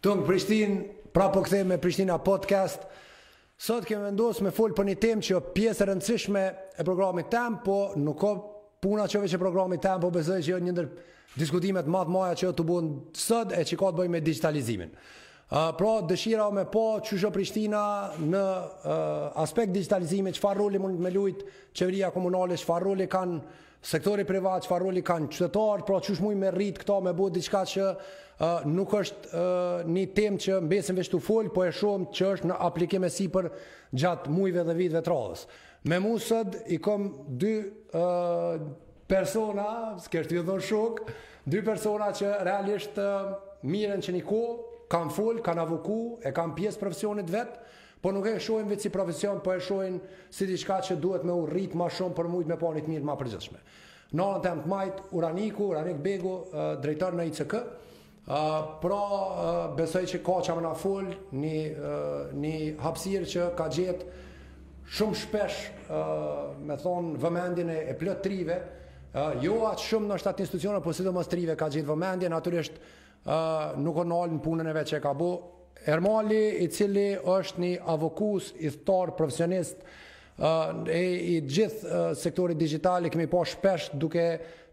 Tung Prishtinë, pra po kthehem me Prishtina Podcast. Sot kemi vendos me fol për një temë që o pjesë e rëndësishme e programit tem, po nuk o puna që veç e programit tem, po besoj që o një ndër diskutimet më të mëdha që o tu u bo sot e që ka të bëjë me digjitalizimin. Pra dëshira me pa qysh o Prishtina në aspekt t'digjitalizimit, çfarë roli mund me lujt qeveria komunale, çfarë roli kanë sektori privat, çfarë roli kanë qytetarët, pra qysh mujnë me rrit këta me bo diçka që nuk është një temë që mbesim veç tu fol, po e shohim që është në aplikim e sipër gjatë muajve dhe viteve të radhës. Me mu sot i kom dy persona, s'kisha thënë shokë, dy persona që realisht merren që një kohë, kanë fol, kanë avoku, e kanë pjesë t'profesionit t'vet, po nuk e shohin veç si profesion, po e shohin si diçka që duhet me u rrit më shumë për me mujt me pa një të mirë më të përgjithshme. Në anën të majtë, Uraniku, Uranik Begu, drejtor në ICK, Pra, besoj që ka çka me na fol, një, një hapësirë që ka gjetë shumë shpesh, me thonë, vëmendjen e, e plot t'rinjve, jo aq shumë ndoshta t'institucioneve, po sidomos t'rinjve ka gjetë vëmendje, natyrisht nuk o nalë në punën e vet që e ka bo. Ermali, i cili është një avokues, ithtar, profesionist, i gjithë sektorit digjital e kemi pa shpesh duke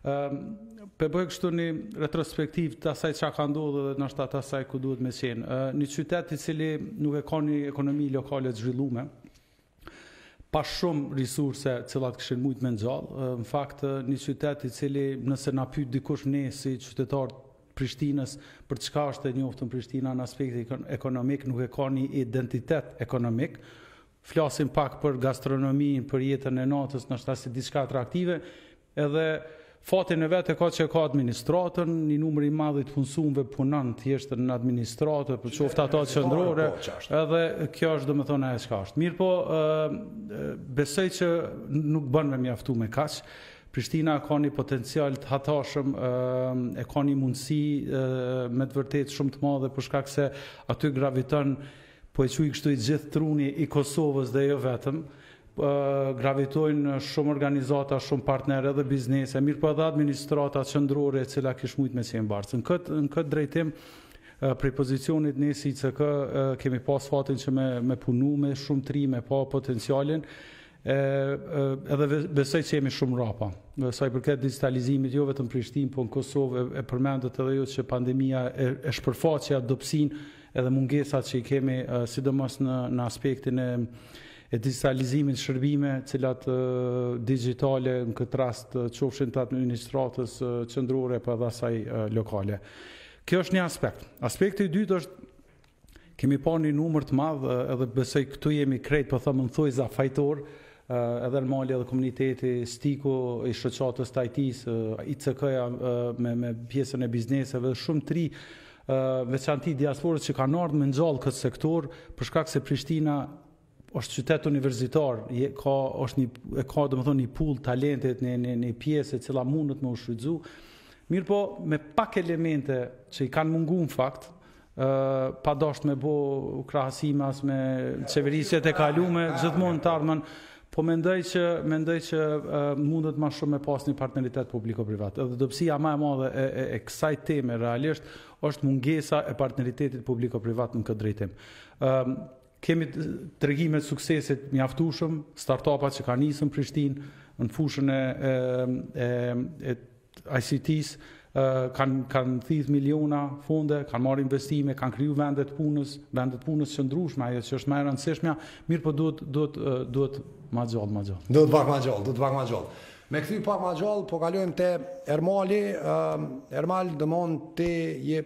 Pe bëj kështu një retrospektivë të asaj çka ka ndodhë dhe ndoshta t'asaj ku duhet me qenë. Një qytet i cili nuk e ka një ekonomi lokale të zhvillume, pa shumë resurse t'cilat kishin mujt me ngjall. Në fakt, një qytet i cili nëse na pyt dikush ne si qytetarë t'Prishtinës për çka është e njoftun Prishtina në aspektin ekonomik, nuk e ka një identitet ekonomik, Flasim pak për gastronominë, për jetën e natës, ndoshta si diçka atraktive, edhe fatin e vet e ka që e ka administratën, një numër i madh i të punësuarve punon thjesht në administratë, qoftë atë qendrore, edhe kjo është domethënë ajo çka është. Mirëpo besoj që nuk bën me mjaftu me kaq. Prishtina ka një potencial të hatashëm, e ka një mundësi me të vërtetë shumë të madhe për shkak se aty graviton po e quaj kështu i gjithë truni i Kosovës dhe jo vetëm, gravitojnë shumë organizata, shumë partnerë edhe biznese, mirëpo edhe administrata qendrore e cila kish mujt me qenë bartës. Në këtë në këtë drejtim prej pozicionit ne si ICK kemi pas fatin që me me punu me shumë t'rinj me pa potencialin e, edhe besoj që jemi shumë mrapa. Sa i përket digitalizimit jo vetëm Prishtinë, po në Kosovë e, përmendët edhe ju që pandemia e, e shpërfaqi dobësinë edhe mungesat që i kemi e, sidomos në në aspektin e e digitalizimit shërbimet cilat e, digitale në këtë rast qofshin të asaj administratës qendrore por po edhe asaj lokale. Kjo është një aspekt. Aspekti i dytë është Kemi parë një numër të madh edhe besoj këtu jemi krejt po them në thojza fajtor edhe Ermali edhe komuniteti STIKK-u i shoqatës të IT-s, ICK-ja me, me pjesën e bizneseve dhe shumë të ri veçanti diasporës që kanë ardhë me ngjallë këtë sektor për shkak se Prishtina është qytet universitar, je, ka, është një, e ka domethënë një pool talentit në një, një pjesë e cila mundët me u shfrytëzu, mirëpo me pak elemente që i kanë mungu në fakt, uh, pa dasht me bo krahasime as me qeverisjet e kalume, gjithmonë të ardhmen, po mendoj që, mendoj që uh, mundët ma shumë me pas një partneritet publiko-privat. Edhe dobësia ma e madhe e, e, e kësaj teme realisht është mungesa e partneritetit publiko-privat në këtë drejtim. Uh, Kemi tregime të suksesit mjaftueshëm, startup-at që kanë nisur në Prishtinë në fushën e e ICT-së, kanë kanë thithë miliona fonde, kanë marrë investime, kanë kriju vende të punës, vende të punës qëndrueshme, ajo që është ma e rëndësishmja, mirëpo duhet duhet duhet ma gjallë, ma gjallë. Duhet pak ma gjallë, duhet pak ma gjallë. Me kthy pak ma gjallë po kalojmë te Ermali, Ermal domthon ti je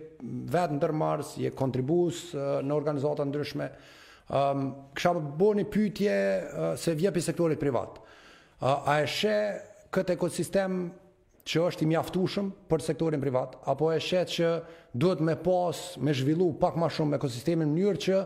vet ndërmarrës, je kontribuues në organizata të ndryshme, kisha bo një pyetje se vje prej sektorit privat, a e sheh këtë ekosistem që është i mjaftueshëm për sektorin privat apo e sheh që duhet me pas, me zhvillu pak ma shumë ekosistemin në mënyrë që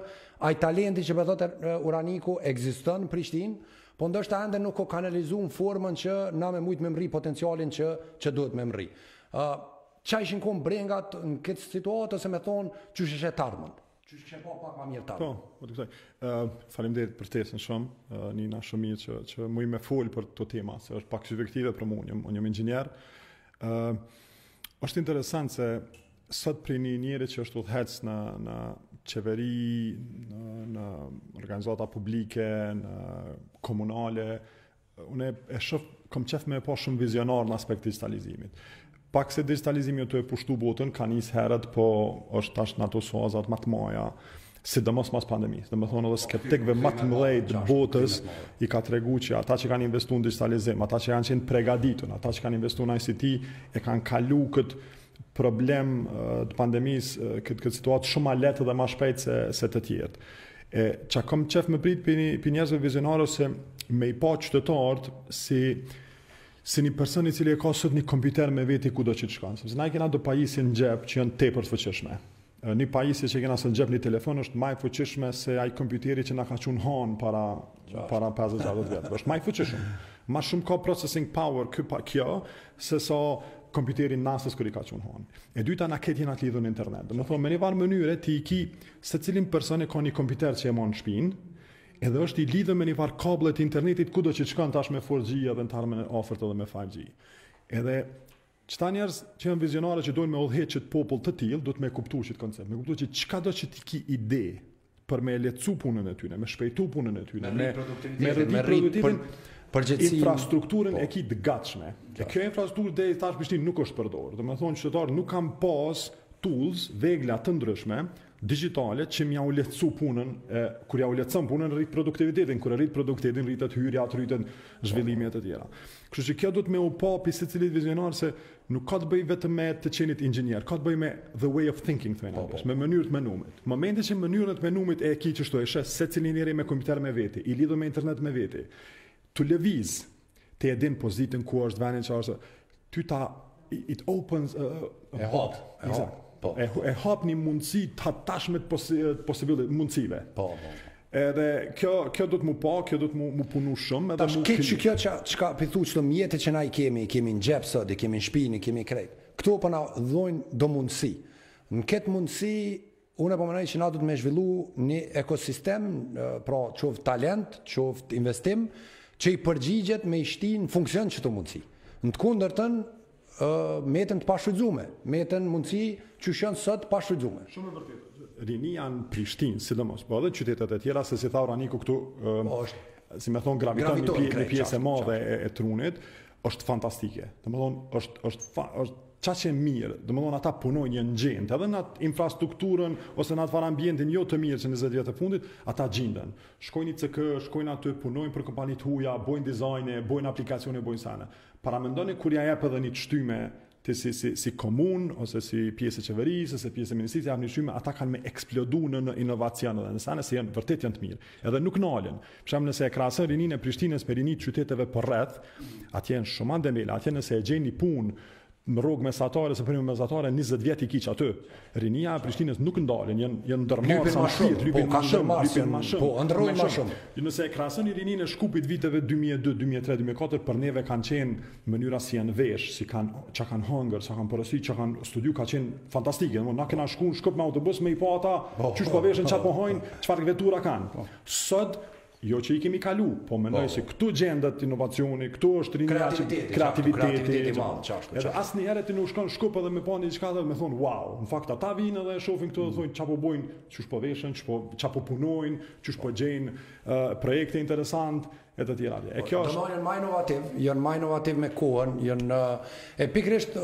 ai talenti që po thotë Uraniku ekziston në Prishtinë, Po ndoshta ende nuk o kanalizu në formën që na me mujtë me mri potencialin që, që duhet me mri. Uh, çka ishin konë brengat në këtë situatë, ose me thonë qysh e sheh t'ardhmën? Që është kështë pak ma mirë t'ardhmën? Po, po të kësaj. Uh, faleminderit për ftesën shumë, uh, nihna shumë mirë që, që muj me folë për këto tema, se është pak subjektive për mu, unë jam inxinjer. Uh, është interesant se Sot prej një njeri që është udhëheqës në, në qeveri, në, në organizata publike, në komunale, une e shoh, kom qef me e pa shumë vizionar në aspekt digitalizimit. Për shkak se digitalizimi tu e pushtu botën, ka nisë herët, po është tash në ato suazat ma të mdhaja, sidomos mas pandemisë. Domethënë edhe skeptikëve ma të mdhej të botës i ka tregu që ata që kanë investu në digitalizim, ata që kanë qenë pregaditun, ata që kanë investu në ICT, e kanë kalu këtë problem të pandemisë këtë këtë situatë shumë ma lehtë dhe ma shpejt se, se të tjerët. E, çka kom qejf me prit pi, pi njerëzve vizionarë asht me i pa qytetarët si si një person i cili e ka sot një kompjuter me veti kudo që të shkon. Sepse na i kena do pajisje në xhep që janë tepër të fuqishme. Një pajisje që kena sot në xhep një telefon është ma e fuqishme se ai kompjuteri që na ka çu n'hanë para, para 50-60 vjet. Është ma e fuqishme. Ma shumë ka processing power kjo, pa, kjo se sa kompjuteri i NASA-s kur i ka çu n'hanë. E dyta na krejt jena të lidhun në internet. Domethonë, me një farë mënyre ti e ki secilin person e ka një kompjuter që e ma në shpinë, edhe është i lidhun me një farë kablle të internetit kudo që që shkon tash me 4G edhe në t'ardhmen e afërt edhe me 5G. Edhe Qata njerëz që janë vizionarë që dojn me udhëheq qët popull të till duhet me e kuptu qët koncept me kuptu që çkado që ti ki ide për me e lehtësu punën e tyne me shpejtu punën e tyne me me rriti produktivitetin infrastrukturën po. e ki të gatshme e kjo infrastrukturë deri tash përafërsisht nuk është përdorë domethonë qytetarët nuk kanë pas tools vegla të ndryshme digjitale që me jau lehtësu punën, e, kur jau lehtëson punën rrit produktivitetin, kur rrit produktivitetin rriten t'hyrat, rritet zhvillimi e të tjera. Kështu që kjo duhet me u pa pi secilit vizionar se nuk ka të bëjë vetëm me të qenit inxhinier, ka të bëjë me the way of thinking thënë, po, po. me mënyrë të menuarit. Momenti që mënyrën e menuarit e ki qështu e sheh secilin njeri me kompjuter me veti, i lidhur me internet me veti, tu lëviz Ti e din pozitën ku është vendi, qështu ty ta it opens a, a, a e hop, e hop. Po, e, e hap një mundësi të hatashme posibilitet, mundësive. Po, po, po. Edhe kjo kjo do m'u pa, kjo do m'u punu shumë edhe më. Tash kjo që çka po thu do mjete që na i kemi, i kemi në xhep sot, i kemi në shtëpi, i kemi krejt. Këto po na dhojnë do mundësi. Në këtë mundësi Unë po mendoj që na duhet me zhvillu një ekosistem, pra qoftë talent, qoftë investim, që i përgjigjet me i shti në funksion qëto mundësi. Në të kundërtën, meten të pashfrytëzume, meten mundësi qysh jon sot pashfrytëzume. Shumë e vërtetë. Rinia në Prishtinë, sidomos, po edhe qytetet e tjera, se siç tha Uraniku këtu, po, si me thonë,, graviton një pjesë e madhe e trunit, është fantastike. Domethonë, është, është, fa, është qaq e mirë, domethonë, ata punojnë jon në gjendje, edhe në atë infrastrukturën, ose në atë farë ambientin, jo të mirë që në zet vjetët e fundit, ata gjinden. Shkojnë ICK, shkojnë aty, punojnë për kompani të huja, bojnë dizajne, bojnë aplikacione, bojnë sene. Paramendoni kur ia jep edhe një të shtyme, Ti si si si komunë ose si pjesë e qeverisë ose pjesë e ministrisë ja jep një t'shtyme, ata kanë me eksplodu në, në inovacion dhe në sene se janë vërtet janë të mirë. Edhe nuk nalen. Për shembull, nëse e krahason rininë e Prishtinës me rininë e qyteteve përreth, atje janë shumë të nemun, atje nëse e gjen ni punë ni rrogë mesatare se punë mesatare 20 vjet e ki qaty. Rinia e Prishtinës nuk ndalen, janë janë ndërmarrës n'shpirt, lypin po, më shumë, lypin më shumë. Po, andrrojnë më shumë. Nëse e krahason rininë e Shkupit viteve 2002, 2003, 2004 për neve kanë qenë Mënyra si janë veshë, si kanë, ça kanë hëngër, ça kanë porositë, ça kanë studiu ka qenë fantastike. Domthonë na kena shku në Shkup me autobus me i pa ata, oh, qysh po veshen, ça po hajnë, oh, oh. çfarë vetura kanë. Po. Sot jo që i kemi kalu, po mendoj po. se këtu gjendet inovacioni, këtu është rinia kreativiteti, kreativiteti i madh, qashtu. Edhe asnjëherë ti nuk shkon n'Shkup edhe me pa një diçka dhe me thon wow. Në fakt ata vijnë edhe e shohin këtu dhe thonë ça po bojnë, qysh po veshen, qysh po ça po punojnë, qysh po gjejnë projekte interesante. e të tjera. E kjo është janë ma inovativ, janë ma inovativ me kohën, janë e pikërisht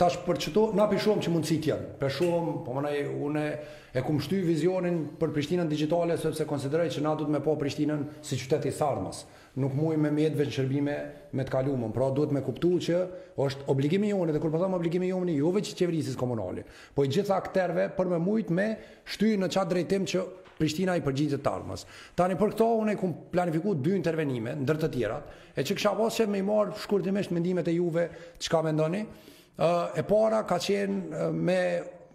tash për qeto na p'i shohim që mundësitë janë. Për shembull, po menoj unë e kum shty vizionin për Prishtinën digjitale sepse konsideroj që na duhet me pa Prishtinën si qytet i s'ardhmes. Nuk muj me met veç shërbime me të kalumën, pra duhet me kuptu që është obligimi jonë dhe kur po them obligimi jonë, jo veç qeverisjes komunale, po i gjithë akterëve për me mujt me Shty në qat drejtim që Prishtina i përgjigjet të ardhmes. Tani për këto unë kum planifiku dy intervenime, ndër të tjerat, e që kisha pas qef me i marr shkurtimisht mendimet e juve çka mendoni. Ë e para ka qenë me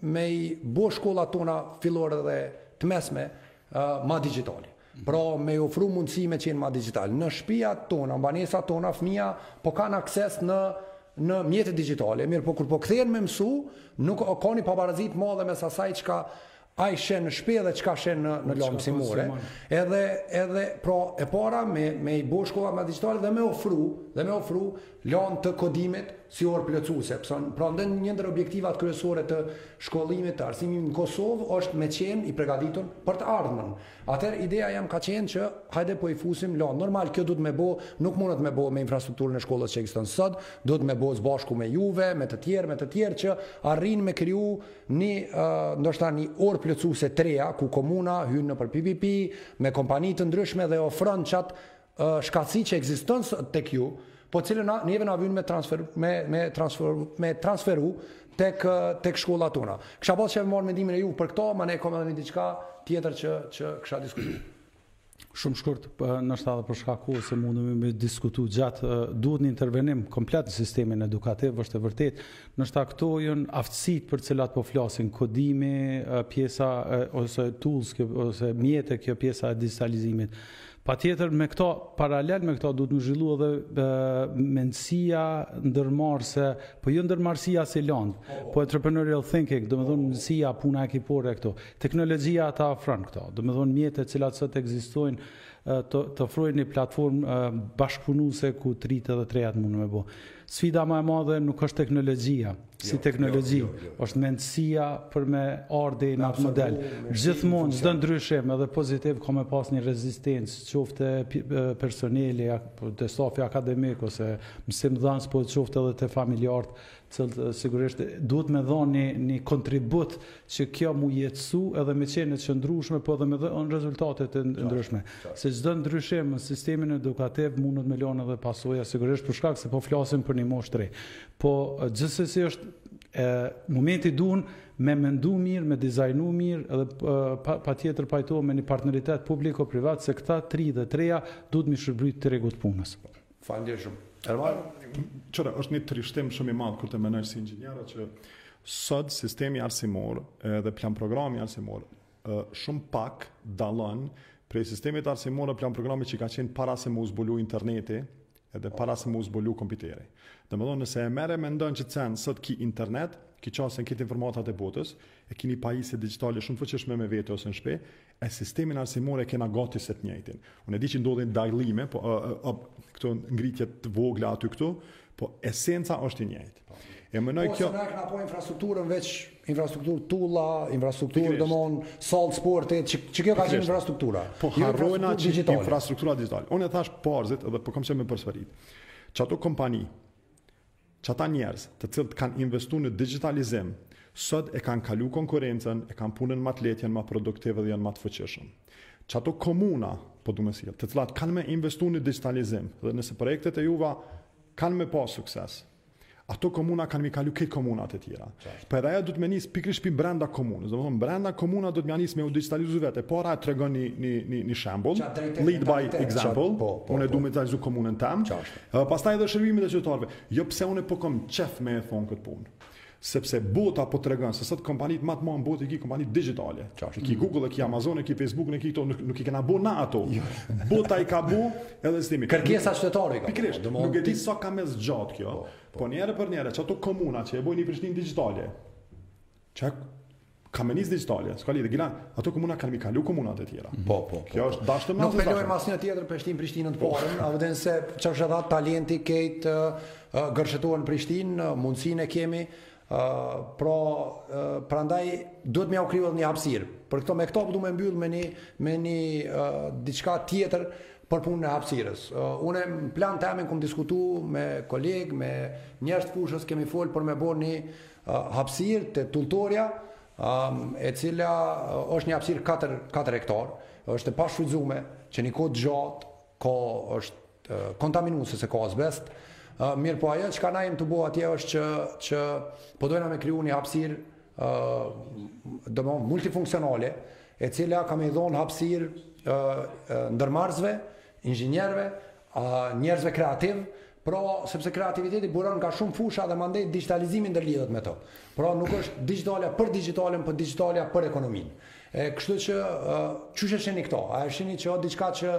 me i bo shkollat tona fillore dhe të mesme ma digjitale. Pra me i ofru mundësi me qenë ma digjitale. Në shpijat tona, në banesat tona, fëmija po kanë akses në në mjetet digjitale, mirëpo kur po kthehen me mësu, nuk ka ni pabarazi të madhe mes asaj çka ai sheh në shtëpi dhe çka sheh në në lëndë mësimore. Edhe edhe pra e para me me i bo shkollat ma digjitale dhe me ofru, dhe me ofru landë të kodimit si orë plotësuese. Pra, pra ndër një ndër objektivat kryesore të shkollimit të arsimit në Kosovë është me qenë i përgatitur për të ardhmen. Atëherë ideja jem ka qenë që hajde po i fusim landë. Normal kjo duhet me bo, nuk mundet me bo me infrastrukturën e shkollës që ekziston sot, duhet me bo së bashku me juve, me të tjerë, me të tjerë që arrijnë me kriju një ndoshta një orë plotësuese tre-a ku komuna hyn nëpër PPP me kompani të ndryshme dhe ofron qat shkathtësi që ekziston tek ju, po të cilën neve na vyn me transfer me me transfer me transferu tek tek shkollat tona. Kisha pas qef me marr mendimin e ju për këto, mandej kam edhe një diçka tjetër që që kisha diskutu. Shumë shkurt, po, noshta edhe për shkak se mundemi me diskutu gjatë, duhet një intervenim komplet në sistemin edukativ, është e vërtetë, noshta këto janë aftësitë për t'cilat po flasin, kodimi, pjesa, ose tools, ose mjete kjo pjesa e digitalizimit, Patjetër me këto, paralel me këto duhet me zhvillu edhe mendësia ndërmarrëse, po jo ndërmarrësia si lëndë, po entrepreneurial thinking, domethonë mendësia, puna ekipore këto. Teknologjia ta ofron këto, domethonë mjetet t'cilat sot ekzistojnë të, të ofrojnë një platformë bashkëpunuse ku tritë edhe trejat mundë me bo. Sfida ma e madhe nuk është teknologjia, si teknologji, jo, jo, jo. është mendësia për me ardhë në atë model. Gjithmonë, çdo ndryshim edhe pozitiv, ka me pas një rezistencë, qoftë personeli, po, te stafi akademik, ose mësimdhënës, po qoftë edhe te familjarët, të cilët sigurisht duhet me dhonë një, një kontribut që kjo mu jetësu edhe me qenë e qëndrueshme, po edhe me dhënë rezultate të ndryshme. Se çdo ndryshim në sistemin edukativ, mundet me lënë edhe pasoja, sigurisht, për shkak se po flasim për një moshë të re. Po gjithsesi është momenti, duhen me mendu mirë, me dizajnu mirë edhe patjetër pajtohem me një partneritet publiko-privat se këta tri dhe treja duhet mi shërby tregut të punës. Faleminderit shumë. Ervan, çfarë është një trishtim shumë i madh kur të mendoj si inxhinier që sot sistemi arsimor edhe planprogrami arsimor shumë pak dallon prej sistemit arsimor e planprogramit që ka qenë para se me u zbulu interneti edhe po, para se po. me u zbulu kompjuteri. Domethonë, nëse e merr e mendon qit sen, sot ki internet, ki qasje në krejt informatat e botës, e kini pajisje digitale shumë të fuqishme me vete ose në shpi, e sistemin arsimor e kena gati se të njëjtin. Unë e di që ndodhin dallime, po, a, a, a, këto ngritje të vogla aty këtu, po esenca është e njëjtë. E menoj po, kjo... Po, se ne po infrastrukturën veç, infrastrukturë tulla, infrastrukturë domethon, sallë sporti, që, që kjo ka qenë infrastruktura. Po, jo harrojmë që infrastruktura digitale. Unë e thash parzit edhe po kam qef me përsërit. Qato kompani, qata njerëz të cilët kanë investu në digitalizim, sot e kanë kalu konkurrencën, e kanë punën më të lehtë, janë më produktive dhe janë më të fuqishëm. Qato komuna, po du me thonë, të cilat kanë me investu në digitalizim, dhe nëse projektet e juva Kanë me pas sukses. Ato komuna kanë me i kalu këto komunat e tjera. Po edhe ajo duhet me nisë pikërisht prej brenda komunës. Domethonë, brenda komuna duhet me nisë me u digitalizu vetë. E para e tregon një, një, një, një shembull, lead by example, po, po, unë e du po. me digitalizu komunën teme, pastaj edhe shërbimet e qytetarëve. Jo pse unë e po kom qef me e thonë këtë punë. Sepse bota po tregon se sot kompanitë më të mëdha në botë i ki kompani digjitale. Qartë, e ki mm. Google, e ki Amazon, e ki Facebook, e ki këto, nuk, nuk i kena bo na ato. Jo. Bota i ka bo edhe sistemi. Kërkesa qytetarit ka. Pikërisht, nuk e di sa ka me zgjatë kjo. Po, po. po njëherë për njëherë, qato komuna që e bojnë një Prishtinë digjitale. Çak Kamenicë digjitale, s'ka lidhje, Gjilan, ato komuna kanë mi kalu komunat e tjera. Po, po, po. Kjo po. është dashtë me Nuk pelojmë asnjë tjetër për shti Prishtinën të po. parën, a vetëm se çfarë është ajka e talentit ka të uh, gërshetuar në Prishtinë, mundësinë e kemi, Uh, pra, uh, prandaj duhet me jau kriju një hapësirë. Për këto me këto po du me mbyll me një me një uh, diçka tjetër për punën e hapësirës. Uh, unë në planin temin kom diskutu me kolegë, me njerëz të fushës kemi fol për me bërë një hapësirë te Tulltorja, e cila është një hapësirë katër katër hektarë, është e pashfrytëzume që një kohë të gjatë, ka është kontaminu sepse ka asbest. Mirëpo ajo çka na jem tu bo atje është që, që po dojna me kriju një hapësirë domethënë multifunksionale, e cila ka me i dhonë hapësirë ndërmarrësve, inxhinierëve, njerëzve kreativë, Pra, sepse kreativiteti buron nga shumë fusha dhe mandej digjitalizimi ndërlidhet me to. Pra, nuk është digjitalja për digjitalen, po digjitalja për ekonominë. E kështu që qysh e shihni këto? A e shihni që o diçka që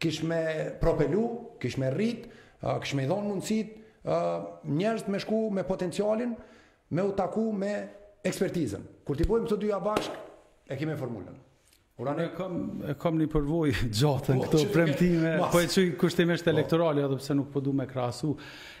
kish me propelu, kish me rrit, kish me i dhon mundësit njerëzit me shku me potencialin, me u taku me ekspertizën. Kur t'i bojmë këto dyja bashkë, e kemi formulën. Ora ne kam e kam një përvojë të gjatë në po, këto premtime, po e çoj kushtimisht po. elektorale edhe pse nuk po du me krahasu.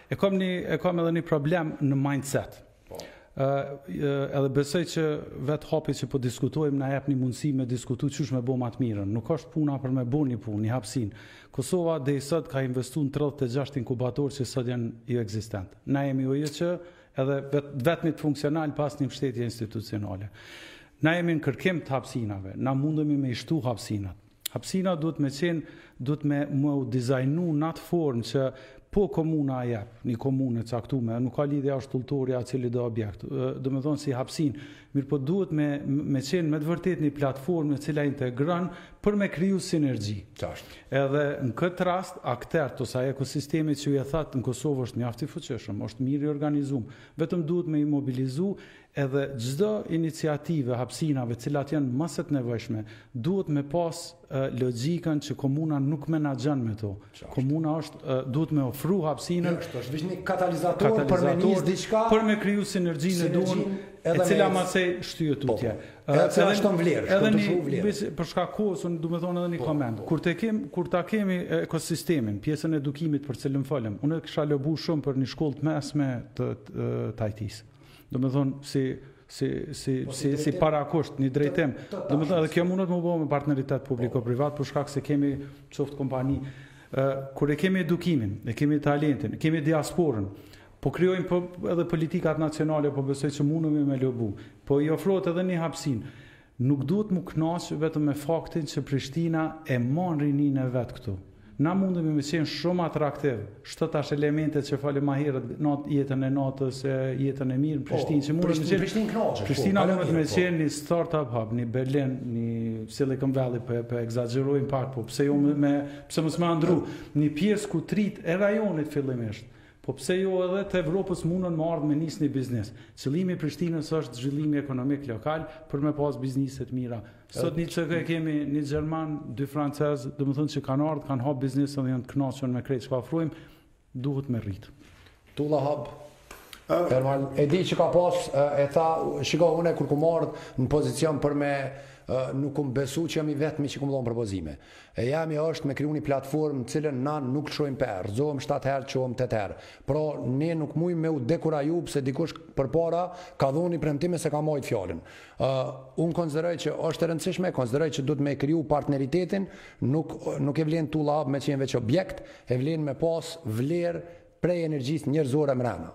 E kam një e kam edhe një problem në mindset. Po. edhe besoj që vet hapi që po diskutojmë na jep një mundësi me diskutu qysh me bo ma të mirën. Nuk është puna për me bo një punë, një hapsinë. Kosova deri sot ka investu në 36 inkubatorë që sot janë joekzistent. Na jemi ujë që Edhe i vetmi funksional pa asnjë mbështetje institucionale. Na jemi në kërkim të hapësinave, na mundemi me i shtu hapësinat. Hapësinat duhet me qenë, duhet me më u dizajnu në atë formë që po komuna e jep, një komunë e caktume, nuk ka lidhje a është Tulltorja a cilido objekt, domethonë si hapësinë, mirëpo duhet me me qenë me të vërtetë një platformë e cila integron për me kriju sinergji. Qartë. Edhe në këtë rast akterët ose ai ekosistemi që ju e thatë në Kosovë është mjaft i fuqishëm, është mirë i organizum, vetëm duhet me i mobilizu edhe çdo iniciativë e hapësinave të cilat janë ma se të nevojshme duhet me pas logjikën që komuna nuk menaxhon me to, Komuna është duhet me ofru hapësinën. Është, është veç një katalizator, për me nis diçka. Për me kriju sinergjinë e duhun, e cila masnej e shtyn po, tutje. Po. Edhe cila shton vlerë, shton shumë vlerë. Për shkak kohës, unë du me thonë edhe një po, koment. Po. Kur, kem, kur ta kemi ekosistemin, pjesën e edukimit për cilën folëm, unë e kisha lobu shumë për një shkollë të mesme të, të, të IT-së. Domethonë si si si po, si si parakusht një drejtim. Domethonë edhe kjo mundet m'u bo me partneritet publiko privat për shkak se kemi qoftë kompani ë kur e kemi edukimin, e kemi talentin, e kemi diasporën. Po krijojmë po edhe politikat nacionale, po besoj që mundemi me lobu. Po i ofrohet edhe një hapësinë. Nuk duhet m'u kënaq vetëm me faktin që Prishtina e mban rininë e vet këtu. Na mundemi me qenë shumë atraktiv, shto tash elementet që folëm ma herët, natë jetën e natës, jetën e mirë në Prishtinë që mundemi me qenë. Prishtinë kënaqesh. Prishtina mundet me qenë një startup hub, një Berlin, një Silicon Valley, po e ekzagjerojmë pak, po pse jo me, pse mos me andrru, një pjesë ku të rijtë e rajonit fillimisht, Po pse jo edhe të Evropës munën me ardhë me nisë një biznes. Qëllimi i Prishtinës është zhvillimi ekonomik lokal për me pasë biznese të mira. Sot n'ICK e kemi një gjerman, dy francez, domethënë që kanë ardhë, kanë hapë biznese dhe janë të kënaqur me krejt çka ofrojmë, duhet me rritë. Tulla hap Ermal e di që ka pas e tha shiko une kur kom ardh në pozicion për me nuk kom besu që jam i vetmi që kom dhon propozime. E jemja është me kriju një platformë në të cilën na nuk lshojmë pe, rrxohem shtatë herë çohem tetë herë. Pra ne nuk mujmë me u dekuraju pse dikush përpara ka dhon një premtim e se ka majtë fjalën. Ë unë konsideroj që është e rëndësishme, konsideroj që duhet me kriju partneritetin, nuk nuk e vlen tulla hap me qenë veç objekt, e vlen me pas vlerë prej energjisë njerëzore mrena.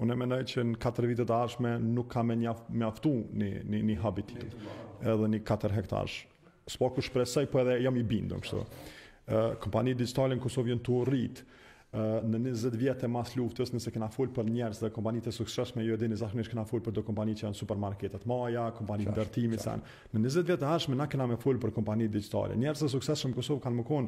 Unë mendoj që në 4 vitet e ardhshme nuk ka me mjaftu një, një, një habit titull, edhe një 4 hektarsh. S'po thom shpresoj, po edhe jam i bindun, kështu. Kompanitë digitale në Kosovë janë tu u rrit, në 20 vjet e mas luftës, nëse kena fol për njerëz dhe kompani të suksesshme, ju e dini zakonisht kena fol për do kompani që janë supermarkete t'mdhaja, kompani të ndërtimit sa. Në 20 vjet e ardhshme na kena me fol për kompani digjitale. Njerëz të suksesshëm në Kosovë kanë me kon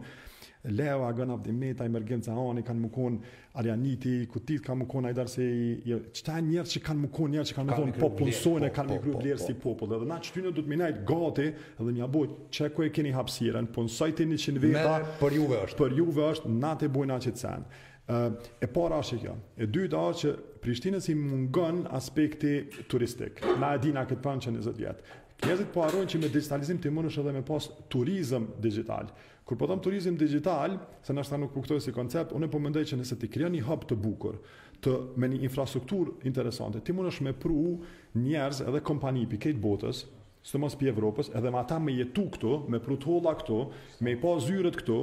Leo Agon of the Meta Emergency Ani kanë me kon Arianiti i Kutit ka me kon ajdar se i jo, qita njerëz që kanë me kon njerëz që kanë me thonë po punësojnë e po, kanë me po, pru vlerë po, si popull edhe na çtynë do t'i majt gati edhe me ja bo qe ku e keni hapësirën punësoji ti 100 veta për juve është për juve është na ta bojna atë sen e para është kjo e dyta është që Prishtinës i mungon aspekti turistik na e dina këtë plan qe 20 vjet Njerëzit po harrojnë që me digitalizim ti mundesh edhe me pas turizëm digital. Kur po thom turizëm dixhital, se nashta nuk kuptohet si koncept, unë po mendoj që nëse ti krijon një hub të bukur, të me një infrastrukturë interesante, ti mundesh me pru njerëz edhe kompani pi krejt botës, sidomos pi Evropës, edhe me ata me jetu këtu, me pru t'holla këtu, me i pas zyret këtu,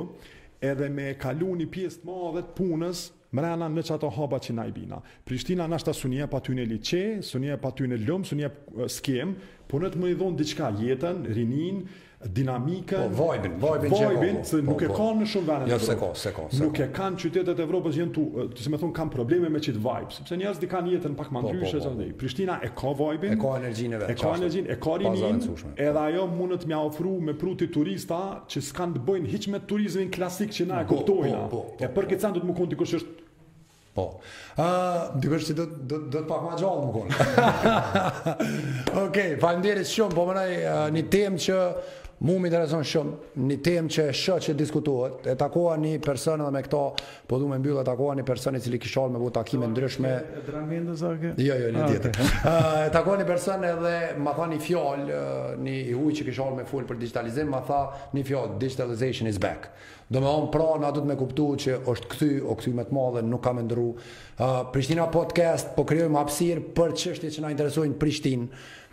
edhe me e kalu një pjesë të madhe të punës, Mrena n'qato haba që na i bina. Prishtina nashta s'u jep atyne liqe, s'u jep atyne lum, s'u jep s'kem, po munet me i dhon diçka, jetën, rininë, dinamikën, vajbin, se nuk e kanë n'shumë vene në Evropë. Nuk e kanë qytetet e Evropës jan tu, si me thon kanë probleme me qit vajb, sepse njerëzit e kanë jetën pak ma ndryshe, Prishtina e ka vajbin, e ka energjinë, e ka rininë, Edhe ajo munet me ja ofru me pru ti turista që s'kan të bëjnë hiq me turizmin klasik që na e po, kuptojna. Po, po, e për këtë sen duhet me konë dikush është Po. Ë, uh, dikush që do do do të pak ma gjallë me konë. Okej, okay, faleminderit shumë, po menoj uh, një temë që Mu më intereson shumë një temë që e shoh që diskutohet, e takova një person edhe me këto Po du me mbyllë, e takova një person i cili kisha me bo takime të ndryshme. E dramendu sa ke? Jo, jo, një ah, tjetër. E takova një person edhe ma tha një fjallë, një i huj që kisha me fol për digitalizim, ma tha një fjallë, digitalization is back. Domethonë pra, na duhet me kuptu që është kthy, o kthy me të madhe, nuk ka me ndru. Prishtina Podcast, po krijojmë hapsir për çështje që na interesojnë Prishtinë.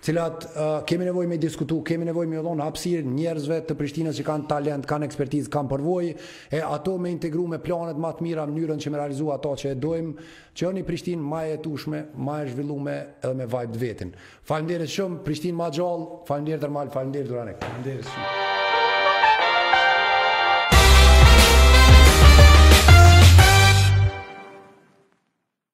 cilat kemi nevojë me i diskutu, kemi nevojë me i dhonë hapsirë njerëzve të Prishtinës që kanë talent, kanë ekspertizë, kanë përvojë, e ato me integru me planet ma të mira, mënyrën që me realizu ato që e dojmë, që o ni Prishtinë ma e jetushme, ma e zhvillume edhe me vajbë të vetin. Faleminderit shumë, Prishtinë ma gjallë, faleminderit Ermal, faleminderit Dyrrah. Faleminderit shumë.